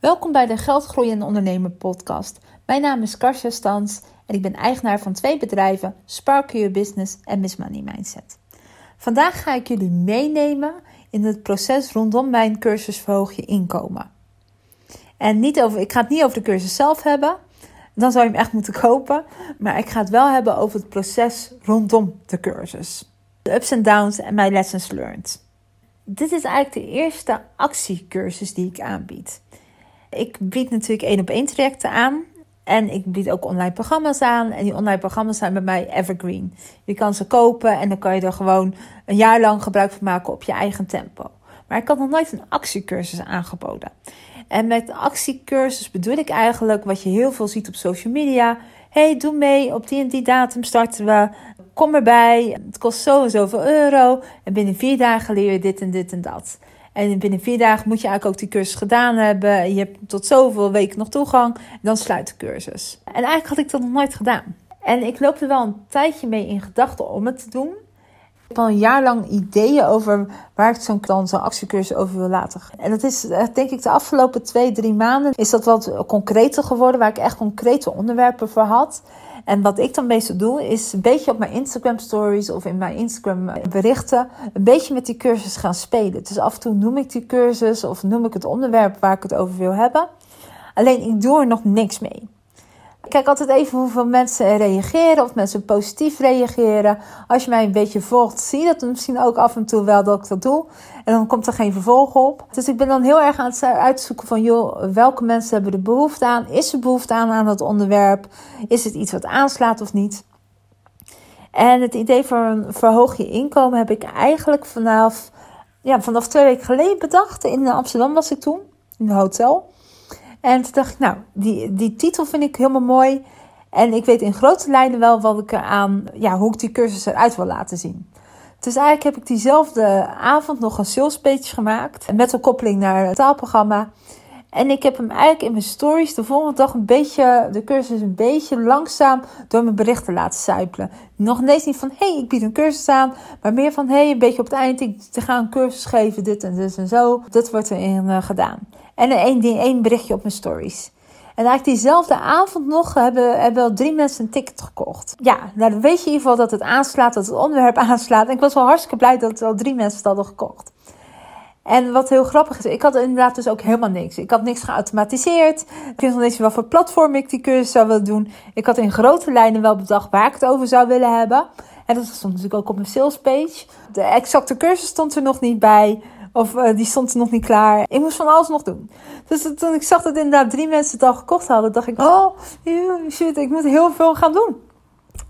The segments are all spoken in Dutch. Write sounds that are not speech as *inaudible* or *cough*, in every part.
Welkom bij de Geldgroeien en podcast. Mijn naam is Karsja Stans en ik ben eigenaar van twee bedrijven, Spark Your Business en Miss Money Mindset. Vandaag ga ik jullie meenemen in het proces rondom mijn cursus Verhoog je inkomen. En niet over, ik ga het niet over de cursus zelf hebben, dan zou je hem echt moeten *laughs* kopen. Maar ik ga het wel hebben over het proces rondom de cursus. De ups en downs en mijn lessons learned. Dit is eigenlijk de eerste actiecursus die ik aanbied. Ik bied natuurlijk één op één trajecten aan. En ik bied ook online programma's aan. En die online programma's zijn bij mij evergreen. Je kan ze kopen en dan kan je er gewoon een jaar lang gebruik van maken op je eigen tempo. Maar ik had nog nooit een actiecursus aangeboden. En met actiecursus bedoel ik eigenlijk wat je heel veel ziet op social media. Hey, doe mee, op die en die datum starten we. Kom erbij, het kost zo en zoveel euro. En binnen vier dagen leer je dit en dit en dat. En binnen vier dagen moet je eigenlijk ook die cursus gedaan hebben. Je hebt tot zoveel weken nog toegang. Dan sluit de cursus. En eigenlijk had ik dat nog nooit gedaan. En ik loop er wel een tijdje mee in gedachten om het te doen. Ik heb al een jaar lang ideeën over waar ik zo'n dan zo'n actiecursus over wil laten. En dat is eh, denk ik de afgelopen twee, drie maanden is dat wat concreter geworden. Waar ik echt concrete onderwerpen voor had. En wat ik dan meestal doe, is een beetje op mijn Instagram stories of in mijn Instagram berichten, een beetje met die cursus gaan spelen. Dus af en toe noem ik die cursus of noem ik het onderwerp waar ik het over wil hebben. Alleen ik doe er nog niks mee. Ik kijk altijd even hoeveel mensen reageren, of mensen positief reageren. Als je mij een beetje volgt, zie je dat misschien ook af en toe wel dat ik dat doe. En dan komt er geen vervolg op. Dus ik ben dan heel erg aan het uitzoeken van, joh, welke mensen hebben er behoefte aan? Is er behoefte aan aan het onderwerp? Is het iets wat aanslaat of niet? En het idee van verhoog je inkomen heb ik eigenlijk vanaf, ja, vanaf twee weken geleden bedacht. In Amsterdam was ik toen, in een hotel. En toen dacht ik, nou, die, die titel vind ik helemaal mooi. En ik weet in grote lijnen wel wat ik aan, ja, hoe ik die cursus eruit wil laten zien. Dus eigenlijk heb ik diezelfde avond nog een sales page gemaakt. Met een koppeling naar het taalprogramma. En ik heb hem eigenlijk in mijn stories de volgende dag een beetje, de cursus een beetje langzaam door mijn berichten laten sijpelen. Nog ineens niet van, hé, hey, ik bied een cursus aan. Maar meer van, hé, hey, een beetje op het eind, ik ga een cursus geven, dit en dit en zo. Dat wordt erin uh, gedaan. En één, één berichtje op mijn stories. En eigenlijk diezelfde avond nog hebben, hebben wel drie mensen een ticket gekocht. Ja, nou dan weet je in ieder geval dat het aanslaat, dat het onderwerp *laughs* aanslaat. En ik was wel hartstikke blij dat al drie mensen het hadden gekocht. En wat heel grappig is, ik had inderdaad dus ook helemaal niks. Ik had niks geautomatiseerd. Ik wist nog niet wat voor platform ik die cursus zou willen doen. Ik had in grote lijnen wel bedacht waar ik het over zou willen hebben. En dat stond natuurlijk ook op mijn sales page. De exacte cursus stond er nog niet bij. Of uh, die stond nog niet klaar. Ik moest van alles nog doen. Dus toen ik zag dat inderdaad drie mensen het al gekocht hadden, dacht ik: Oh, shit, ik moet heel veel gaan doen.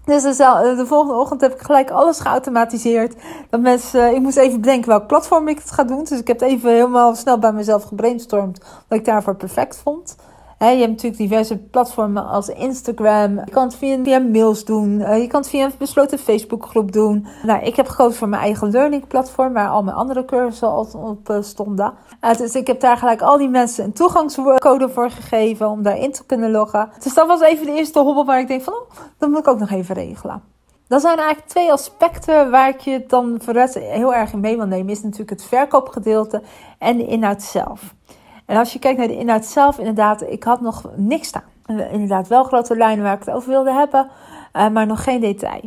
Dus de volgende ochtend heb ik gelijk alles geautomatiseerd. Dat mensen, eh, ik moest even bedenken welk platform ik het ga doen. Dus ik heb het even helemaal snel bij mezelf gebrainstormd. Wat ik daarvoor perfect vond je hebt natuurlijk diverse platformen als Instagram. Je kan het via, via mails doen. Uh, je kan het via een besloten Facebookgroep doen. Nou, ik heb gekozen voor mijn eigen learning platform, waar al mijn andere cursussen al op uh, stonden. Uh, dus ik heb daar gelijk al die mensen een toegangscode voor gegeven om daarin te kunnen loggen. Dus dat was even de eerste hobbel waar ik denk van, oh, dat moet ik ook nog even regelen. Dat zijn eigenlijk twee aspecten waar ik je dan voor heel erg in mee wil nemen. Is natuurlijk het verkoopgedeelte en de inhoud zelf. En als je kijkt naar de inhoud zelf, inderdaad, ik had nog niks staan. Inderdaad, wel grote lijnen waar ik het over wilde hebben, uh, maar nog geen detail.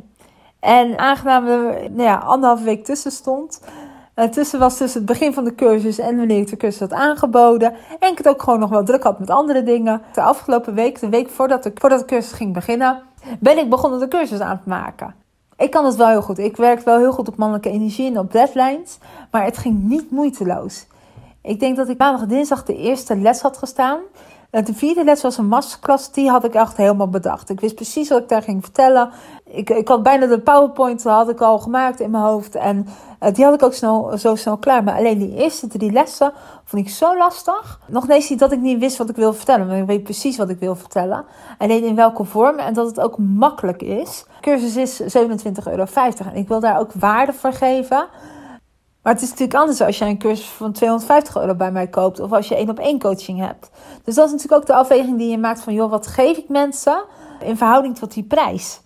En aangenaam nou ja, anderhalve week tussen stond. Uh, tussen was tussen het begin van de cursus en wanneer ik de cursus had aangeboden. En ik het ook gewoon nog wel druk had met andere dingen. De afgelopen week, de week voordat de, voordat de cursus ging beginnen, ben ik begonnen de cursus aan te maken. Ik kan het wel heel goed. Ik werk wel heel goed op mannelijke energie en op deadlines. Maar het ging niet moeiteloos. Ik denk dat ik maandag dinsdag de eerste les had gestaan. De vierde les was een masterclass, die had ik echt helemaal bedacht. Ik wist precies wat ik daar ging vertellen. Ik, ik had bijna de PowerPoint had ik al gemaakt in mijn hoofd. En uh, die had ik ook snel, zo snel klaar. Maar alleen die eerste drie lessen vond ik zo lastig. Nog ineens niet dat ik niet wist wat ik wil vertellen. Maar ik weet precies wat ik wil vertellen. Alleen in welke vorm en dat het ook makkelijk is. De cursus is 27,50 euro. En ik wil daar ook waarde voor geven. Maar het is natuurlijk anders als je een cursus van 250 euro bij mij koopt of als je één op één coaching hebt. Dus dat is natuurlijk ook de afweging die je maakt van, joh, wat geef ik mensen in verhouding tot die prijs?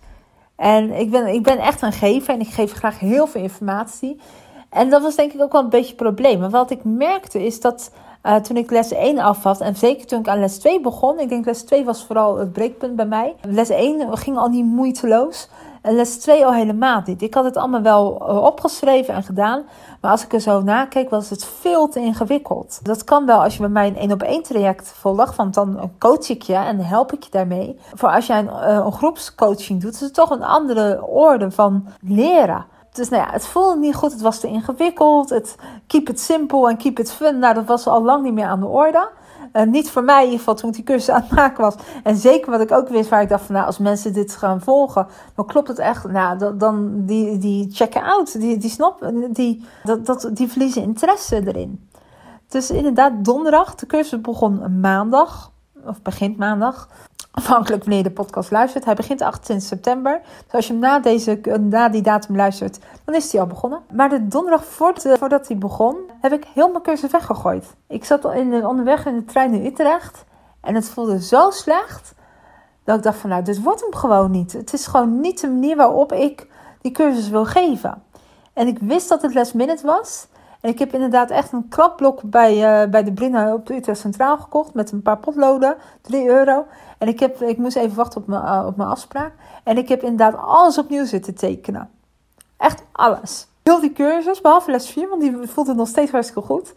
En ik ben, ik ben echt een gever en ik geef graag heel veel informatie. En dat was denk ik ook wel een beetje het probleem. Maar wat ik merkte is dat Uh, toen ik les 1 afvat en zeker toen ik aan les 2 begon. Ik denk les 2 was vooral het breekpunt bij mij. Les 1 ging al niet moeiteloos. Les 2 al helemaal niet. Ik had het allemaal wel eh, opgeschreven en gedaan. Maar als ik er zo nakeek, was het veel te ingewikkeld. Dat kan wel als je bij mij een één op één traject volgt. Want dan coach ik je en help ik je daarmee. Voor als jij een, eh, een groepscoaching doet, is het toch een andere orde van leren. Dus nou ja, het voelde niet goed. Het was te ingewikkeld. Het keep it simple en keep it fun. Nou, dat was al lang niet meer aan de orde. Uh, niet voor mij in ieder geval toen ik die cursus aan het maken was. En zeker wat ik ook wist, waar ik dacht van nou, als mensen dit gaan volgen, dan klopt het echt. Nou, dan, die, die checken out, die, die snappen, die, dat, dat, die verliezen interesse erin. Dus inderdaad, donderdag, de cursus begon maandag, of begint maandag. Afhankelijk wanneer je de podcast luistert. Hij begint 28 september. Dus als je hem na, deze, na die datum luistert, dan is hij al begonnen. Maar de donderdag voordat hij begon, heb ik heel mijn cursus weggegooid. Ik zat al in de, onderweg in de trein naar Utrecht. En het voelde zo slecht. Dat ik dacht van nou, dit wordt hem gewoon niet. Het is gewoon niet de manier waarop ik die cursus wil geven. En ik wist dat het last minute was. En ik heb inderdaad echt een klapblok bij, uh, bij de Brina op de Utrecht Centraal gekocht. Met een paar potloden. 3 euro. En ik, heb, ik moest even wachten op mijn, uh, op mijn afspraak. En ik heb inderdaad alles opnieuw zitten tekenen. Echt alles. Heel die cursus, behalve les 4, want die voelde nog steeds hartstikke goed.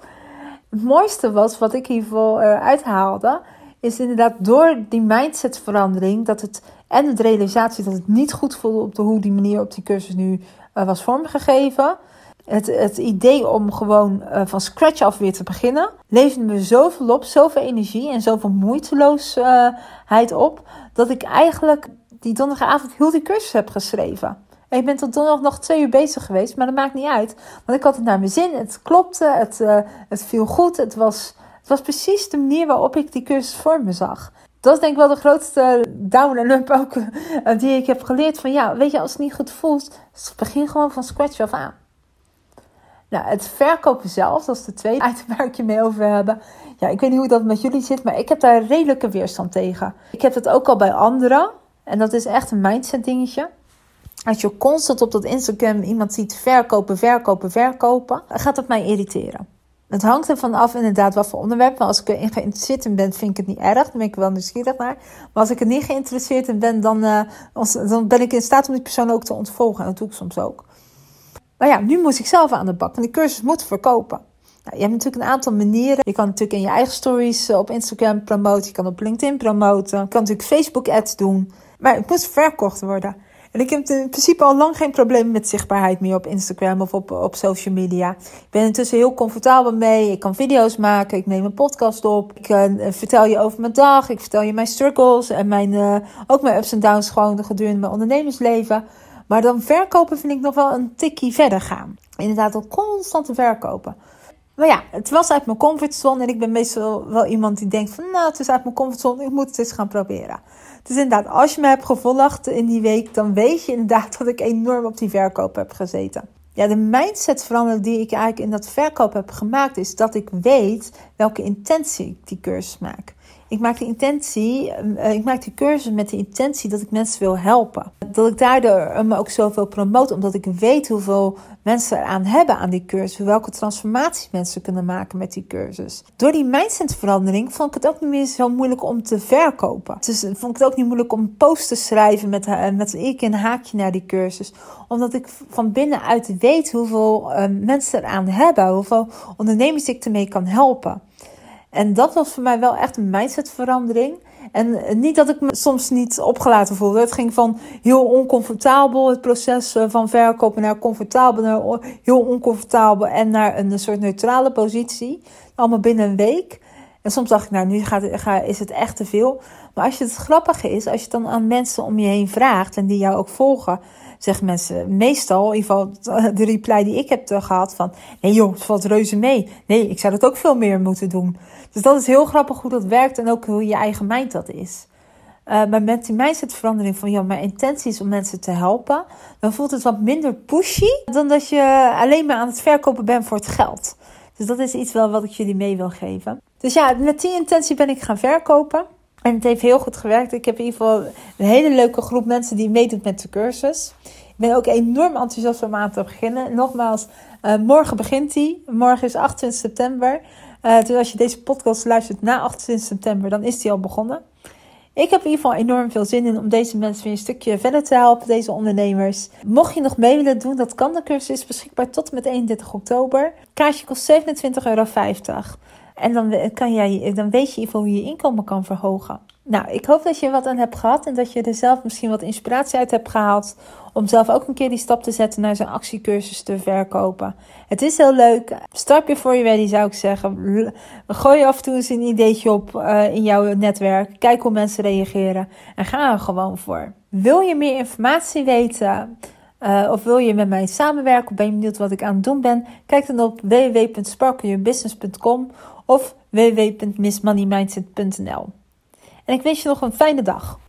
Het mooiste was, wat ik hiervoor uh, uithaalde, is inderdaad door die mindsetverandering, dat het, en de realisatie dat het niet goed voelde op de hoe die manier op die cursus nu was vormgegeven. Het, het idee om gewoon uh, van scratch af weer te beginnen, leverde me zoveel op, zoveel energie en zoveel moeiteloosheid op, dat ik eigenlijk die donderdagavond heel die cursus heb geschreven. En ik ben tot donderdag nog twee uur bezig geweest, maar dat maakt niet uit. Want ik had het naar mijn zin, het klopte, het, uh, het viel goed. Het was, het was precies de manier waarop ik die cursus voor me zag. Dat is denk ik wel de grootste down en up ook uh, die ik heb geleerd. Van ja, weet je, als het niet goed voelt, begin gewoon van scratch af aan. Nou, het verkopen zelf, dat is de tweede *laughs* item waar ik je mee over hebben. Ja, ik weet niet hoe dat met jullie zit, maar ik heb daar redelijke weerstand tegen. Ik heb het ook al bij anderen. En dat is echt een mindset dingetje. Als je constant op dat Instagram iemand ziet verkopen, verkopen, verkopen, gaat dat mij irriteren. Het hangt ervan af inderdaad wat voor onderwerp. Maar als ik erin geïnteresseerd in ben, vind ik het niet erg. Dan ben ik wel nieuwsgierig naar. Maar als ik er niet geïnteresseerd in ben, dan, uh, dan ben ik in staat om die persoon ook te ontvolgen. En dat doe ik soms ook. Maar ja, nu moet ik zelf aan de bak. Want die cursus moet verkopen. Nou, je hebt natuurlijk een aantal manieren. Je kan natuurlijk in je eigen stories eh, op Instagram promoten. Je kan op LinkedIn promoten. Je kan natuurlijk Facebook ads doen. Maar het moet verkocht worden. En ik heb in principe al lang geen probleem met zichtbaarheid meer op Instagram of op, op social media. Ik ben intussen heel comfortabel mee. Ik kan video's maken. Ik neem een podcast op. Ik uh, vertel je over mijn dag. Ik vertel je mijn struggles en mijn, uh, ook mijn ups en downs gewoon gedurende mijn ondernemersleven. Maar dan verkopen vind ik nog wel een tikkie verder gaan. Inderdaad, al constant te verkopen. Maar ja, het was uit mijn comfortzone. En ik ben meestal wel iemand die denkt van... Nou, het is uit mijn comfortzone. Ik moet het eens gaan proberen. Dus inderdaad, als je me hebt gevolgd in die week... dan weet je inderdaad dat ik enorm op die verkoop heb gezeten. Ja, de mindsetverandering die ik eigenlijk in dat verkoop heb gemaakt... is dat ik weet welke intentie ik die cursus maak. Ik maak de intentie, uh, ik maak die cursus met de intentie dat ik mensen wil helpen. Dat ik daardoor me ook zoveel promote, omdat ik weet hoeveel mensen eraan hebben aan die cursus. Welke transformaties mensen kunnen maken met die cursus. Door die mindsetverandering vond ik het ook niet meer zo moeilijk om te verkopen. Dus vond ik het ook niet moeilijk om posts te schrijven met, uh, met een een haakje naar die cursus. Omdat ik van binnenuit weet hoeveel uh, mensen eraan hebben. Hoeveel ondernemers ik ermee kan helpen. En dat was voor mij wel echt een mindsetverandering. En niet dat ik me soms niet opgelaten voelde. Het ging van heel oncomfortabel, het proces eh, van verkopen, naar comfortabel, naar heel oncomfortabel en naar een soort neutrale positie. Allemaal binnen een week. En soms dacht ik, nou, nu gaat, is het echt te veel. Maar als je het grappige is, als je het dan aan mensen om je heen vraagt en die jou ook volgen, zeggen mensen meestal, in ieder geval *laughs* de reply die ik heb gehad van, nee joh, het valt reuze mee. Nee, ik zou dat ook veel meer moeten doen. Dus dat is heel grappig hoe dat werkt en ook hoe je eigen mind dat is. Uh, maar met die mindsetverandering van, ja, mijn intentie is om mensen te helpen, dan voelt het wat minder pushy dan dat je alleen maar aan het verkopen bent voor het geld. Dus dat is iets wel wat ik jullie mee wil geven. Dus ja, met die intentie ben ik gaan verkopen. En het heeft heel goed gewerkt. Ik heb in ieder geval een hele leuke groep mensen die meedoet met de cursus. Ik ben ook enorm enthousiast om aan te beginnen. Nogmaals, uh, morgen begint die. Morgen is 28 september. Uh, dus als je deze podcast luistert na 28 september, dan is die al begonnen. Ik heb in ieder geval enorm veel zin in om deze mensen weer een stukje verder te helpen, deze ondernemers. Mocht je nog mee willen doen, dat kan. De cursus is beschikbaar tot en met 31 oktober. Kaartje kost 27,50 euro. En dan, kan jij, dan weet je hoe je je inkomen kan verhogen. Nou, ik hoop dat je wat aan hebt gehad en dat je er zelf misschien wat inspiratie uit hebt gehaald. Om zelf ook een keer die stap te zetten naar zo'n actiecursus te verkopen. Het is heel leuk. Start voor je ready zou ik zeggen. Gooi af en toe eens een ideetje op uh, in jouw netwerk. Kijk hoe mensen reageren. En ga er gewoon voor. Wil je meer informatie weten? Uh, of wil je met mij samenwerken? Of ben je benieuwd wat ik aan het doen ben? Kijk dan op www.sparkleyourbusiness.com of www.missmoneymindset.nl. En ik wens je nog een fijne dag.